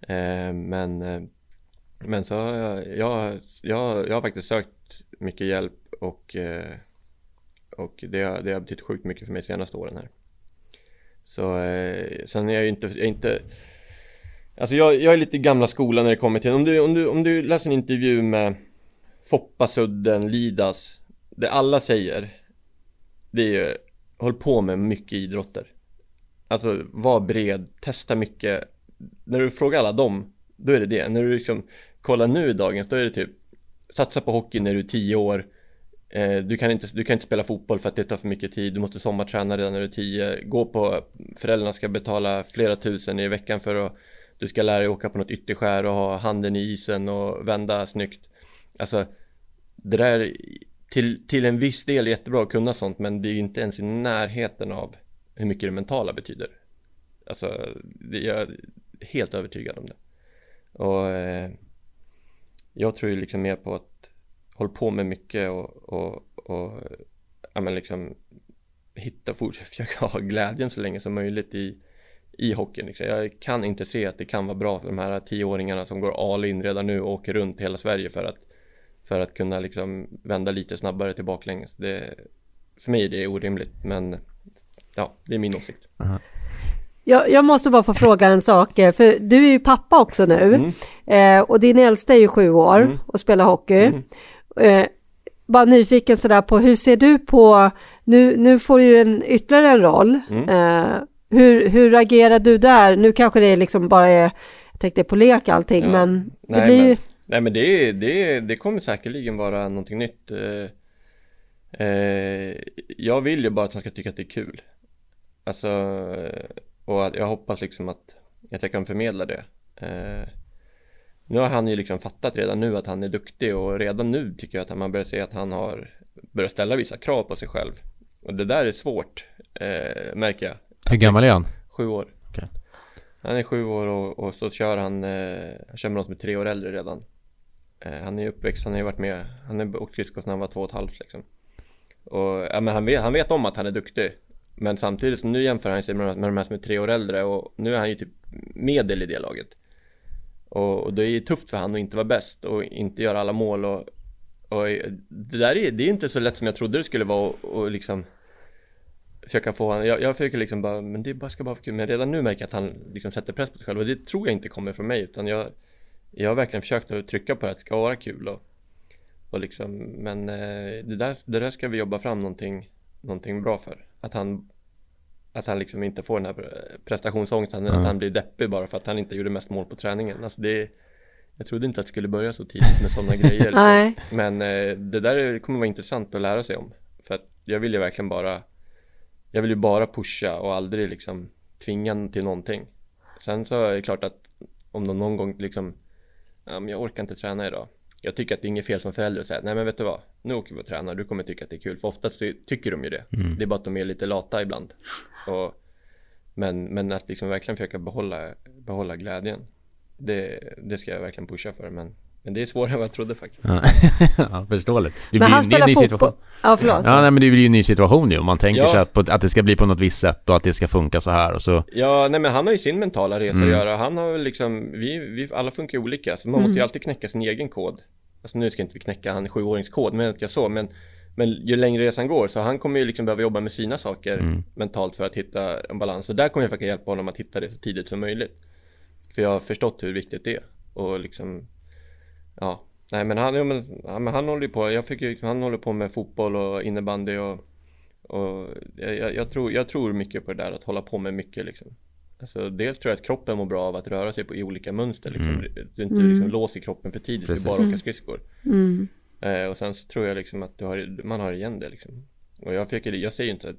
Eh, men, eh, men så har jag, jag, jag, jag har faktiskt sökt mycket hjälp och, eh, och det, har, det har betytt sjukt mycket för mig de senaste åren här. Så eh, sen är jag ju inte, jag är inte Alltså jag, jag är lite gamla skolan när det kommer till, om du, om du, om du läser en intervju med Foppa Sudden, Lidas Det alla säger det är ju, håll på med mycket idrotter. Alltså, var bred, testa mycket. När du frågar alla dem, då är det det. När du liksom Kolla nu i dagens, då är det typ satsa på hockey när du är tio år. Eh, du, kan inte, du kan inte spela fotboll för att det tar för mycket tid. Du måste sommarträna redan när du är tio. Gå på, föräldrarna ska betala flera tusen i veckan för att du ska lära dig åka på något ytterskär och ha handen i isen och vända snyggt. Alltså, det där till, till en viss del jättebra att kunna sånt men det är inte ens i närheten av hur mycket det mentala betyder. Alltså, det, jag är helt övertygad om det. Och eh, jag tror ju liksom mer på att hålla på med mycket och, och, och ja, men liksom hitta, fortsätta försöka ha glädjen så länge som möjligt i, i hockeyn. Liksom. Jag kan inte se att det kan vara bra för de här tioåringarna som går all in redan nu och åker runt hela Sverige för att för att kunna liksom vända lite snabbare till baklänges. Det, för mig är det orimligt, men ja, det är min åsikt. Uh -huh. Jag, jag, måste bara få fråga en sak, eh, för du är ju pappa också nu mm. eh, och din äldsta är ju sju år mm. och spelar hockey. Mm. Eh, bara nyfiken sådär på hur ser du på, nu, nu får du ju en, ytterligare en roll. Mm. Eh, hur, hur agerar du där? Nu kanske det liksom bara är, jag tänkte på lek allting, ja. men det Nej, blir men Nej men det, det, det kommer säkerligen vara någonting nytt eh, eh, Jag vill ju bara att han ska tycka att det är kul Alltså Och jag hoppas liksom att Att jag kan förmedla det eh, Nu har han ju liksom fattat redan nu att han är duktig och redan nu tycker jag att man börjar se att han har Börjat ställa vissa krav på sig själv Och det där är svårt eh, Märker jag Hur gammal är han? Sju år okay. Han är sju år och, och så kör han, eh, han kör med någon som är tre år äldre redan Eh, han är uppväxt, han har ju varit med, han har åkt skridskor sedan han var två och ett halvt liksom. Och ja, men han vet, han vet om att han är duktig. Men samtidigt, så nu jämför han sig med, med de här som är tre år äldre och nu är han ju typ medel i det laget. Och, och det är ju tufft för han att inte vara bäst och inte göra alla mål och, och det där är, det är inte så lätt som jag trodde det skulle vara och, och liksom försöka få honom, jag, jag försöker liksom bara, men det bara ska bara vara kul, men redan nu märker jag att han liksom sätter press på sig själv och det tror jag inte kommer från mig utan jag jag har verkligen försökt att trycka på det, att det ska vara kul och, och liksom, men eh, det, där, det där ska vi jobba fram någonting, någonting bra för. Att han, att han liksom inte får den här prestationsångesten, mm. att han blir deppig bara för att han inte gjorde mest mål på träningen. Alltså det, jag trodde inte att det skulle börja så tidigt med sådana grejer. Nej. Men eh, det där kommer vara intressant att lära sig om. För att jag vill ju verkligen bara, jag vill ju bara pusha och aldrig liksom tvinga till någonting. Sen så är det klart att om de någon gång liksom ja, men jag orkar inte träna idag. Jag tycker att det är inget fel som förälder att säga, nej men vet du vad, nu åker vi och tränar, du kommer tycka att det är kul. För oftast tycker de ju det. Mm. Det är bara att de är lite lata ibland. Och, men, men att liksom verkligen försöka behålla, behålla glädjen. Det, det ska jag verkligen pusha för. Men, men det är svårare än vad jag trodde faktiskt. ja, förståeligt. Det men han spelar fotboll. Ja, förlåt. Ja, nej, men det blir ju en ny situation ju. Om man tänker Ja. sig att, på, att det ska bli på något visst sätt och att det ska funka så här och så. Ja, nej men han har ju sin mentala resa Mm. att göra. Han har liksom, vi, vi alla funkar ju olika. Så man måste ju alltid knäcka sin egen kod. Alltså nu ska inte vi knäcka han sjuåringskod, men inte jag så. Men, men ju längre resan går så han kommer ju liksom behöva jobba med sina saker Mm. mentalt för att hitta en balans. Och där kommer jag försöka hjälpa honom att hitta det så tidigt som möjligt. För jag har förstått hur viktigt det är. Och liksom, ja. Nej men han, ja, men, ja, men han håller ju på, jag fick ju, liksom- han håller på med fotboll och innebandy och och jag, jag, tror, jag tror mycket på det där att hålla på med mycket liksom. Alltså, dels tror jag att kroppen mår bra av att röra sig på, i olika mönster liksom. Mm. Du inte liksom låser kroppen för tidigt Precis. för bara åka skridskor. Mm. Eh, och sen så tror jag liksom att du har, man har igen det liksom. Och jag försöker, jag säger inte att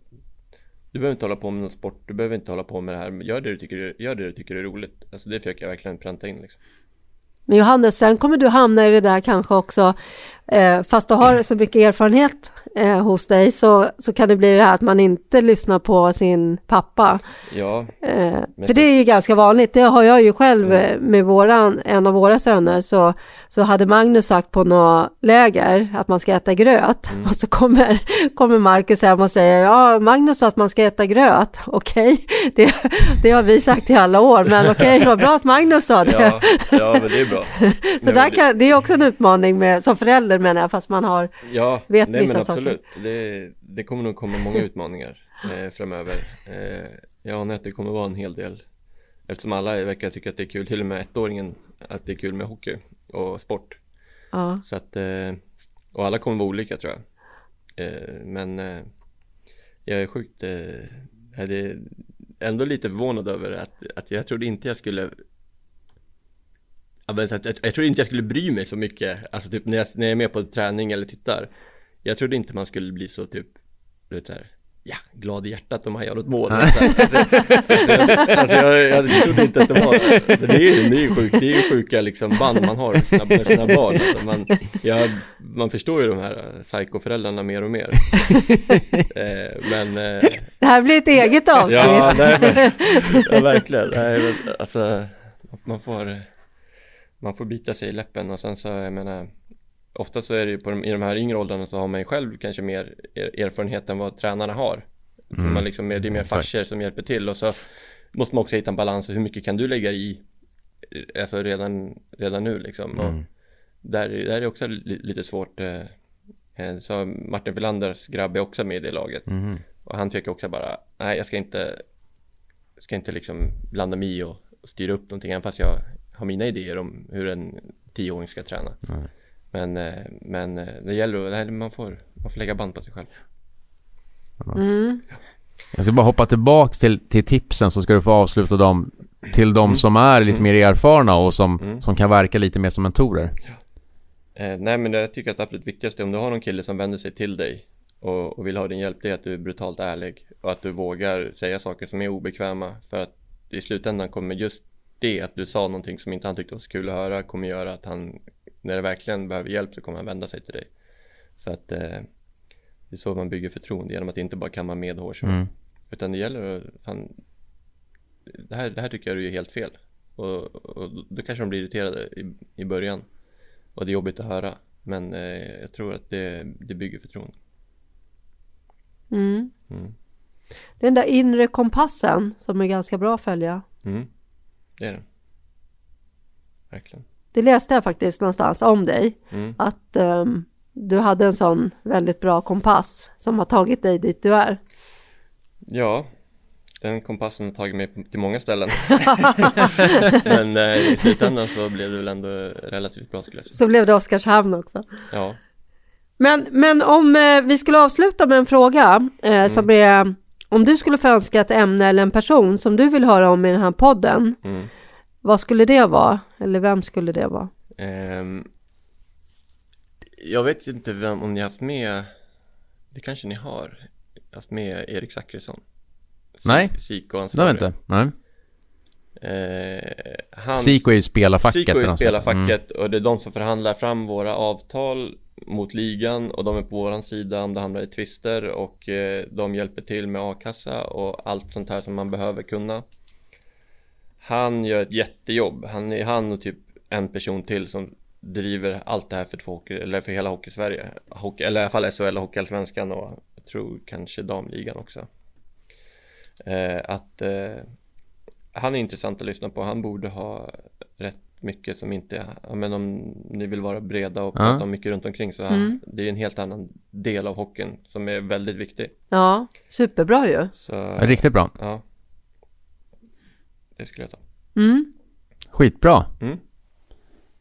du behöver inte hålla på med någon sport, du behöver inte hålla på med det här, men gör det du tycker, gör det du tycker är roligt. Alltså det försöker jag verkligen pränta in liksom. Men Johannes, sen kommer du hamna i det där kanske också, eh, fast du har så mycket erfarenhet eh, hos dig, så, så kan det bli det här att man inte lyssnar på sin pappa. Ja, Eh, för det är ju ganska vanligt, det har jag ju själv eh, med våran, en av våra söner, så, så hade Magnus sagt på något läger att man ska äta gröt och så kommer, kommer Marcus hem och säger ja, Magnus sa att man ska äta gröt, okej, det, det har vi sagt i alla år, men okej, vad bra att Magnus sa det. ja, ja men det är bra. Så Nej, där det- kan, det är också en utmaning med, som förälder menar jag, fast man har, Ja, vet nej vissa saker. Absolut. Det, det kommer nog komma många utmaningar eh, framöver. Eh, jag anar att det kommer vara en hel del. Eftersom alla verkar tycka att det är kul, till och med ettåringen, att det är kul med hockey och sport. ja. Så att, eh, och alla kommer vara olika tror jag. Eh, men eh, jag är sjukt, eh, är ändå lite förvånad över att, att jag trodde inte jag skulle jag, jag trodde inte jag skulle bry mig så mycket, alltså typ när jag, när jag är med på träning eller tittar Jag trodde inte man skulle bli så typ, du vet såhär Ja, glad i hjärtat om man gör något mål. Alltså, alltså, alltså, jag, jag trodde inte att det var Det är ju, det är ju sjukt, det är ju sjuka liksom band man har med sina, med sina barn. Alltså, man, jag, man förstår ju de här eh, psykoföräldrarna mer och mer. Eh, Men eh, Det här blir ett eget avsnitt. Ja, nej, men, ja verkligen. Nej, men, alltså, man får, man får bita sig i läppen och sen så, jag menar, ofta så är det ju på de, i de här yngre åldrarna så har man ju själv kanske mer er, erfarenhet än vad tränarna har. Mm. Man liksom, det är mer farsor som hjälper till och så måste man också hitta en balans hur mycket kan du lägga i, alltså redan, redan nu liksom. Och Mm. där, där är det också li, lite svårt. Eh, eh, så Martin Wilanders grabb är också med i det laget. Mhm. Och han tycker också bara, nej jag ska inte Ska inte liksom blanda mig i och, och styra upp någonting även fast jag har mina idéer om hur en tioåring ska träna Nej. Men, eh, men eh, det gäller att, nej, man får, man får lägga band på sig själv Mm. Jag ska bara hoppa tillbaks till, till tipsen så ska du få avsluta dem till de Mm. som är lite mer erfarna och som, Mm. som kan verka lite mer som mentorer. eh, Nej men jag tycker att det absolut viktigaste om du har någon kille som vänder sig till dig och, och vill ha din hjälp det är att du är brutalt ärlig och att du vågar säga saker som är obekväma för att i slutändan kommer just det att du sa någonting som inte han tyckte var så kul att höra kommer göra att han när det verkligen behöver hjälp så kommer han vända sig till dig så att eh, det är så man bygger förtroende genom att inte bara kamma med hår Mm. utan det gäller att fan, det, här, det här tycker jag är ju helt fel och, och då kanske de blir irriterade i, i början och det är jobbigt att höra men eh, jag tror att det, det bygger förtroende Mm. Mm. Den där inre kompassen som är ganska bra att följa. Mm. Det är det. Verkligen. Det läste jag faktiskt någonstans om dig. Mm. Att ehm, du hade en sån väldigt bra kompass som har tagit dig dit du är. Ja, den kompassen har tagit mig till många ställen. Men eh, i slutändan så blev det väl ändå relativt bra skulle jag säga. Så blev det Oskarshamn också. Ja, Men, men om eh, vi skulle avsluta med en fråga eh, som är om du skulle få önska ett ämne eller en person som du vill höra om i den här podden. mm. Vad skulle det vara? Eller vem skulle det vara? Ehm, jag vet inte vem, om ni har haft med, det kanske ni har, haft med Erik Zackrisson. Psy- Nej. Det har vi inte. Nej. Eh, han, Siko är ju spelarfacket. För är de som- Mm. spelarfacket och det är de som förhandlar fram våra avtal mot ligan och de är på våran sida om det hamnar i tvister och eh, de hjälper till med a-kassa och allt sånt här som man behöver kunna. Han gör ett jättejobb. Han är han och typ en person till som driver allt det här för, två eller för hela Hockey-Sverige. Hockey, eller i alla fall SHL och Hockeyallsvenskan och jag tror kanske damligan också. Eh, att eh, han är intressant att lyssna på. Han borde ha rätt mycket som inte, ja, men om ni vill vara breda och prata om mycket runt omkring så Mm. det är en helt annan del av hockeyn som är väldigt viktig. Ja, superbra ju. Så, Riktigt bra. ja. Det skulle jag ta. Mm. Skitbra. Mm.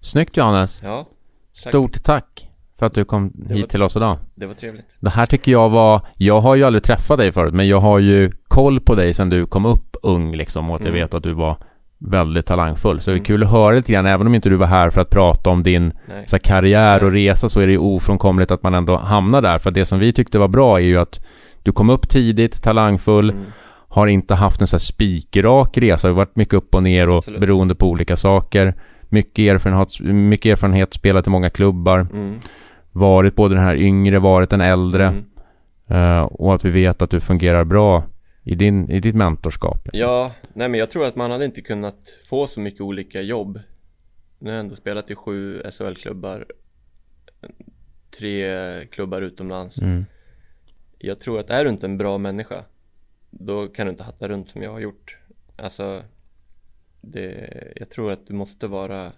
Snyggt Johannes. Ja, Stort tack för att du kom Det hit var- till oss idag. det var trevligt. Det här tycker jag var, jag har ju aldrig träffat dig förut, men jag har ju koll på dig sedan du kom upp ung liksom och att jag Mm. vet att du var väldigt talangfull. Så det är Mm. kul att höra lite grann, även om inte du var här för att prata om din Nej. så här, karriär och resa så är det ju ofrånkomligt att man ändå hamnar där. För det som vi tyckte var bra är ju att du kom upp tidigt, talangfull, Mm. Har inte haft en så här spikrak resa, det har varit mycket upp och ner och Absolut. beroende på olika saker. Mycket erfarenhet, mycket erfarenhet, spelat i många klubbar, Mm. varit både den här yngre, varit den äldre. Mm. Eh, och att vi vet att du fungerar bra i, din, i ditt mentorskap. liksom. Ja, nej men jag tror att man hade inte kunnat få så mycket olika jobb. Nu har jag ändå spelat i sju SHL-klubbar, tre klubbar utomlands. Mm. Jag tror att är du inte en bra människa, då kan du inte hatta runt som jag har gjort. Alltså, det, jag tror att du måste vara,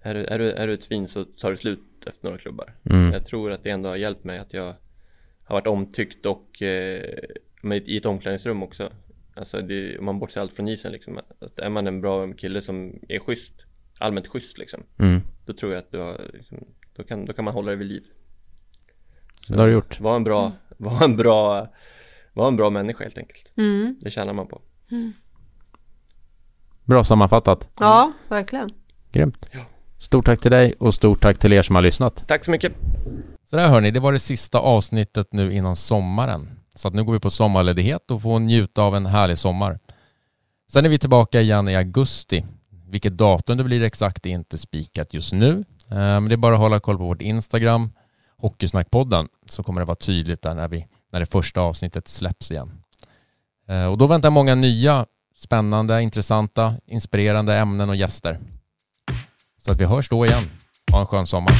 är du, är, du, är du ett svin så tar det slut efter några klubbar. Mm. Jag tror att det ändå har hjälpt mig att jag har varit omtyckt och eh, i ett omklädningsrum också. Alltså det, om man bortser allt från isen liksom. Att är man en bra kille som är schysst, allmänt schysst liksom. Mm. Då tror jag att du har, liksom, då, kan, då kan man hålla det vid liv. Det har du gjort. Var en bra, var en bra, var en bra människa helt enkelt. Mm. Det tjänar man på. Bra sammanfattat. Ja, verkligen. Grymt. Ja. Stort tack till dig och stort tack till er som har lyssnat. Tack så mycket. Så där hörni, det var det sista avsnittet nu innan sommaren. Så att nu går vi på sommarledighet och får njuta av en härlig sommar. Sen är vi tillbaka igen i augusti. Vilket datum det blir exakt är inte spikat just nu. Eh, Men det är bara att hålla koll på vårt Instagram, Hockeysnackpodden, så kommer det vara tydligt där när, vi, när det första avsnittet släpps igen. Eh, och då väntar många nya, spännande, intressanta, inspirerande ämnen och gäster. Så att vi hörs då igen. Ha en skön sommar.